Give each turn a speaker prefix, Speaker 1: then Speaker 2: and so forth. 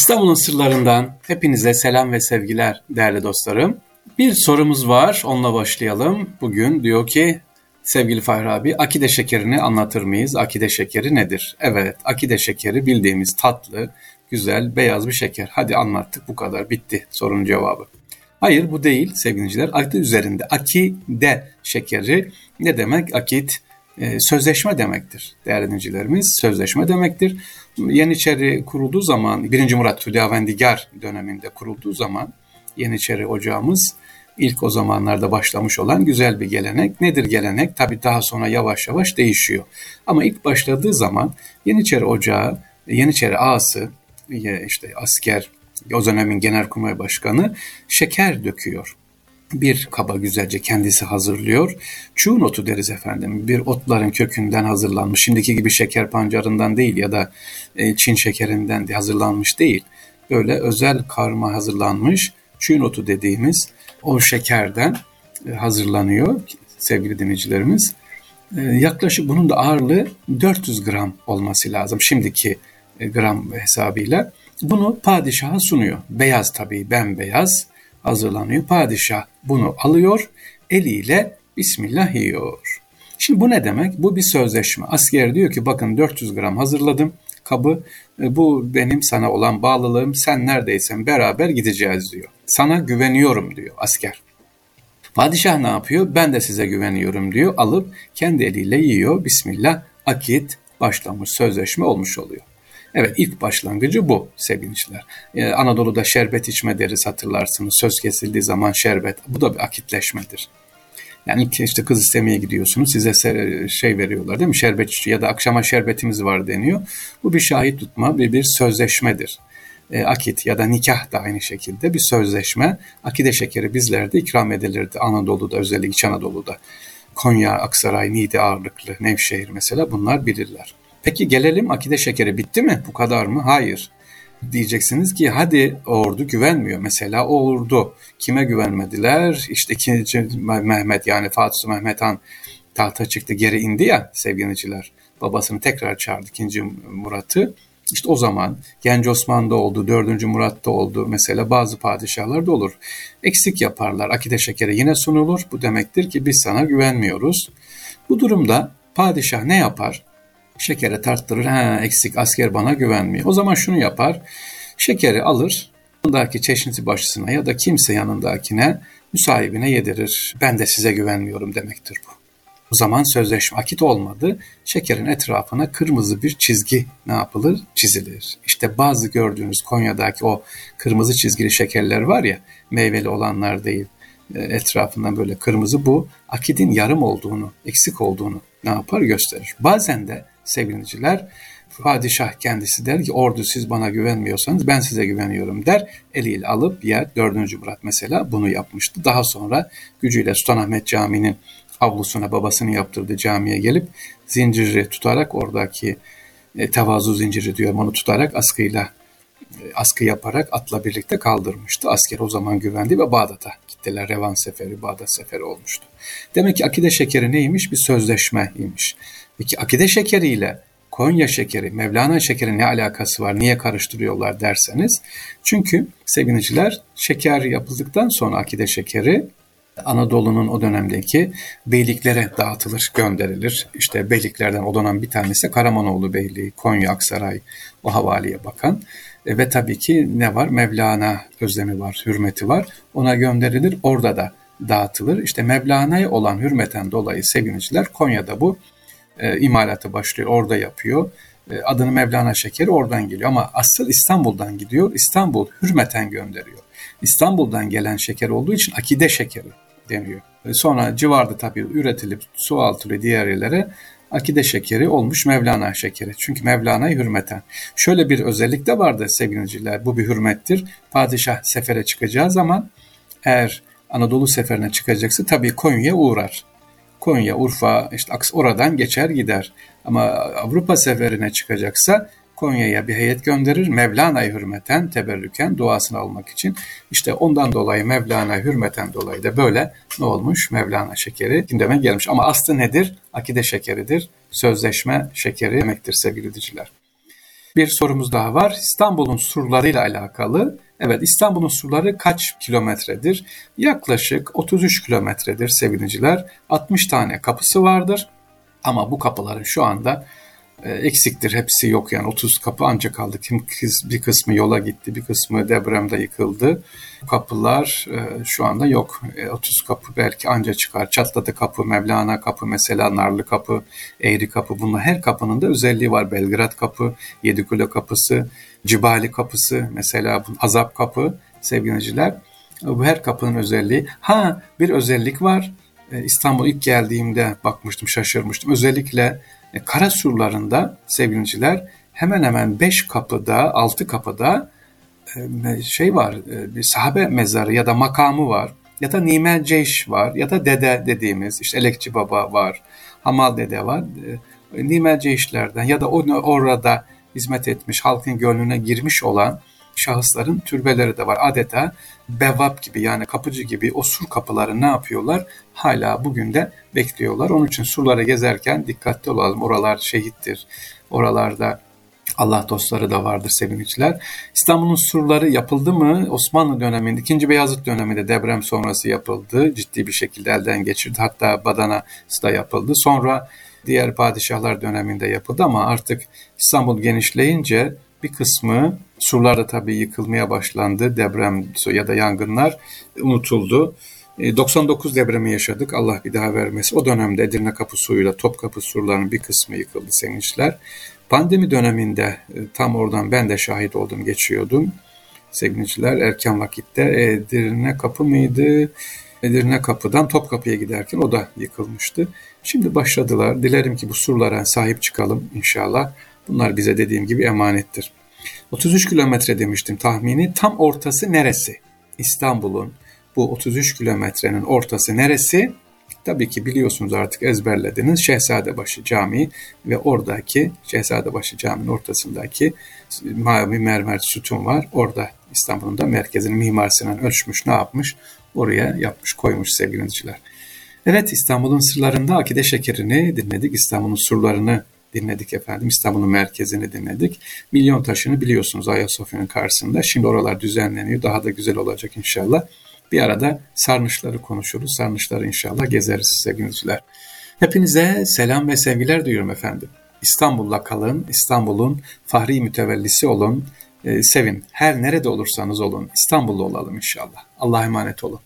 Speaker 1: İstanbul'un sırlarından hepinize selam ve sevgiler değerli dostlarım. Bir sorumuz var, onunla başlayalım. Bugün diyor ki, sevgili Fahri abi, akide şekerini anlatır mıyız? Akide şekeri nedir? Evet, akide şekeri bildiğimiz tatlı, güzel, beyaz bir şeker. Hadi anlattık bu kadar, bitti sorunun cevabı. Hayır bu değil sevgiliciler. Adı üzerinde akide şekeri ne demek? Akit e, sözleşme demektir değerli dinleyicilerimiz. Sözleşme demektir. Yeniçeri kurulduğu zaman, 1. Murat Hüdavendigar döneminde kurulduğu zaman Yeniçeri ocağımız ilk o zamanlarda başlamış olan güzel bir gelenek. Nedir gelenek? Tabi daha sonra yavaş yavaş değişiyor. Ama ilk başladığı zaman Yeniçeri Ocağı, Yeniçeri ağası, işte asker, o dönemin genelkurmay başkanı şeker döküyor bir kaba güzelce kendisi hazırlıyor. Çuğun otu deriz efendim. Bir otların kökünden hazırlanmış. Şimdiki gibi şeker pancarından değil ya da e, Çin şekerinden de hazırlanmış değil. Böyle özel karma hazırlanmış çuğun otu dediğimiz o şekerden e, hazırlanıyor sevgili dinleyicilerimiz. E, yaklaşık bunun da ağırlığı 400 gram olması lazım şimdiki gram hesabıyla. Bunu padişaha sunuyor. Beyaz tabii bembeyaz hazırlanıyor. Padişah bunu alıyor, eliyle Bismillah yiyor. Şimdi bu ne demek? Bu bir sözleşme. Asker diyor ki bakın 400 gram hazırladım kabı. E, bu benim sana olan bağlılığım. Sen neredeysen beraber gideceğiz diyor. Sana güveniyorum diyor asker. Padişah ne yapıyor? Ben de size güveniyorum diyor. Alıp kendi eliyle yiyor. Bismillah akit başlamış sözleşme olmuş oluyor. Evet ilk başlangıcı bu sevgiliciler. Ee, Anadolu'da şerbet içme deriz hatırlarsınız. Söz kesildiği zaman şerbet. Bu da bir akitleşmedir. Yani işte kız istemeye gidiyorsunuz size şey veriyorlar değil mi şerbet içiyor ya da akşama şerbetimiz var deniyor. Bu bir şahit tutma bir, bir sözleşmedir. E, akit ya da nikah da aynı şekilde bir sözleşme. Akide şekeri bizlerde ikram edilirdi Anadolu'da özellikle İç Anadolu'da. Konya, Aksaray, Niğde ağırlıklı, Nevşehir mesela bunlar bilirler. Peki gelelim akide şekeri bitti mi? Bu kadar mı? Hayır. Diyeceksiniz ki hadi ordu güvenmiyor. Mesela o ordu kime güvenmediler? İşte ikinci Mehmet yani Fatih Mehmet Han tahta çıktı geri indi ya sevgiliciler. Babasını tekrar çağırdı ikinci Murat'ı. İşte o zaman Genç Osman'da oldu, 4. Murat'ta oldu mesela bazı padişahlarda olur. Eksik yaparlar, akide şekeri yine sunulur. Bu demektir ki biz sana güvenmiyoruz. Bu durumda padişah ne yapar? Şekere tarttırır. Ha eksik asker bana güvenmiyor. O zaman şunu yapar. Şekeri alır. Yanındaki çeşnisi başısına ya da kimse yanındakine müsahibine yedirir. Ben de size güvenmiyorum demektir bu. O zaman sözleşme akit olmadı. Şekerin etrafına kırmızı bir çizgi ne yapılır? Çizilir. İşte bazı gördüğünüz Konya'daki o kırmızı çizgili şekerler var ya, meyveli olanlar değil. E, etrafından böyle kırmızı bu akidin yarım olduğunu, eksik olduğunu ne yapar gösterir. Bazen de sevgiliciler. Padişah kendisi der ki ordu siz bana güvenmiyorsanız ben size güveniyorum der. Eliyle alıp yer. Dördüncü Murat mesela bunu yapmıştı. Daha sonra gücüyle Sultanahmet Camii'nin avlusuna babasını yaptırdı camiye gelip zinciri tutarak oradaki e, tevazu zinciri diyor onu tutarak askıyla e, askı yaparak atla birlikte kaldırmıştı. Asker o zaman güvendi ve Bağdat'a gittiler. Revan seferi, Bağdat seferi olmuştu. Demek ki akide şekeri neymiş? Bir sözleşmeymiş. Peki akide şekeriyle Konya şekeri, Mevlana şekeri ne alakası var, niye karıştırıyorlar derseniz. Çünkü sevgiliciler şeker yapıldıktan sonra akide şekeri Anadolu'nun o dönemdeki beyliklere dağıtılır, gönderilir. İşte beyliklerden o dönem bir tanesi Karamanoğlu Beyliği, Konya, Aksaray o havaliye bakan. E, ve tabii ki ne var? Mevlana özlemi var, hürmeti var. Ona gönderilir, orada da dağıtılır. İşte Mevlana'ya olan hürmeten dolayı sevgiliciler Konya'da bu e, imalatı başlıyor, orada yapıyor. E, adını Mevlana Şekeri oradan geliyor ama asıl İstanbul'dan gidiyor. İstanbul hürmeten gönderiyor. İstanbul'dan gelen şeker olduğu için akide şekeri deniyor. E, sonra civarda tabii üretilip su altı ve diğer yerlere akide şekeri olmuş Mevlana şekeri. Çünkü Mevlana'yı hürmeten. Şöyle bir özellik de vardı sevgiliciler. Bu bir hürmettir. Padişah sefere çıkacağı zaman eğer Anadolu seferine çıkacaksa tabii Konya'ya uğrar. Konya, Urfa, işte oradan geçer gider. Ama Avrupa seferine çıkacaksa Konya'ya bir heyet gönderir. Mevlana'yı hürmeten, teberrüken duasını almak için. İşte ondan dolayı Mevlana'yı hürmeten dolayı da böyle ne olmuş? Mevlana şekeri gündeme gelmiş. Ama aslı nedir? Akide şekeridir. Sözleşme şekeri demektir sevgili diciler. Bir sorumuz daha var. İstanbul'un surlarıyla alakalı. Evet İstanbul'un surları kaç kilometredir? Yaklaşık 33 kilometredir sevgiliciler. 60 tane kapısı vardır. Ama bu kapıların şu anda eksiktir. Hepsi yok yani 30 kapı ancak kaldı. Kim bir kısmı yola gitti, bir kısmı depremde yıkıldı. Kapılar e, şu anda yok. 30 e, kapı belki anca çıkar. Çatladı kapı, Mevlana kapı mesela, Narlı kapı, Eğri kapı. Bunlar her kapının da özelliği var. Belgrad kapı, Yedikule kapısı, Cibali kapısı mesela Azap kapı sevgiliciler. Bu her kapının özelliği. Ha bir özellik var. İstanbul ilk geldiğimde bakmıştım, şaşırmıştım. Özellikle e, kara surlarında sevgiliciler hemen hemen beş kapıda, altı kapıda e, şey var, e, bir sahabe mezarı ya da makamı var ya da Nimel Ceyş var ya da dede dediğimiz işte Elekçi Baba var, Hamal Dede var. Nimel Ceyşlerden ya da onu orada hizmet etmiş, halkın gönlüne girmiş olan şahısların türbeleri de var. Adeta bevap gibi yani kapıcı gibi o sur kapıları ne yapıyorlar? Hala bugün de bekliyorlar. Onun için surlara gezerken dikkatli olalım. Oralar şehittir. Oralarda Allah dostları da vardır sevimciler. İstanbul'un surları yapıldı mı? Osmanlı döneminde, 2. Beyazıt döneminde deprem sonrası yapıldı. Ciddi bir şekilde elden geçirdi. Hatta Badana'sı da yapıldı. Sonra diğer padişahlar döneminde yapıldı ama artık İstanbul genişleyince bir kısmı surlarda tabii yıkılmaya başlandı. Deprem ya da yangınlar unutuldu. 99 e, depremi yaşadık. Allah bir daha vermesi. O dönemde Edirne Kapı suyuyla Topkapı surlarının bir kısmı yıkıldı sevinçler. Pandemi döneminde e, tam oradan ben de şahit oldum, geçiyordum. Sevgiliciler erken vakitte Edirne Kapı mıydı? Edirne Kapı'dan Topkapı'ya giderken o da yıkılmıştı. Şimdi başladılar. Dilerim ki bu surlara sahip çıkalım inşallah. Bunlar bize dediğim gibi emanettir. 33 kilometre demiştim tahmini. Tam ortası neresi? İstanbul'un bu 33 kilometrenin ortası neresi? Tabii ki biliyorsunuz artık ezberlediniz Şehzadebaşı Camii ve oradaki Şehzadebaşı Camii'nin ortasındaki mavi mermer sütun var. Orada İstanbul'un da merkezini Mimar Sinan ölçmüş ne yapmış? Oraya yapmış koymuş sevgili dinleyiciler. Evet İstanbul'un sırlarında akide şekerini dinledik. İstanbul'un surlarını dinledik efendim. İstanbul'un merkezini dinledik. Milyon taşını biliyorsunuz Ayasofya'nın karşısında. Şimdi oralar düzenleniyor. Daha da güzel olacak inşallah. Bir arada sarnıçları konuşuruz. Sarnıçları inşallah gezeriz sevgili Hepinize selam ve sevgiler duyuyorum efendim. İstanbul'la kalın, İstanbul'un fahri mütevellisi olun, e, sevin. Her nerede olursanız olun, İstanbul'da olalım inşallah. Allah'a emanet olun.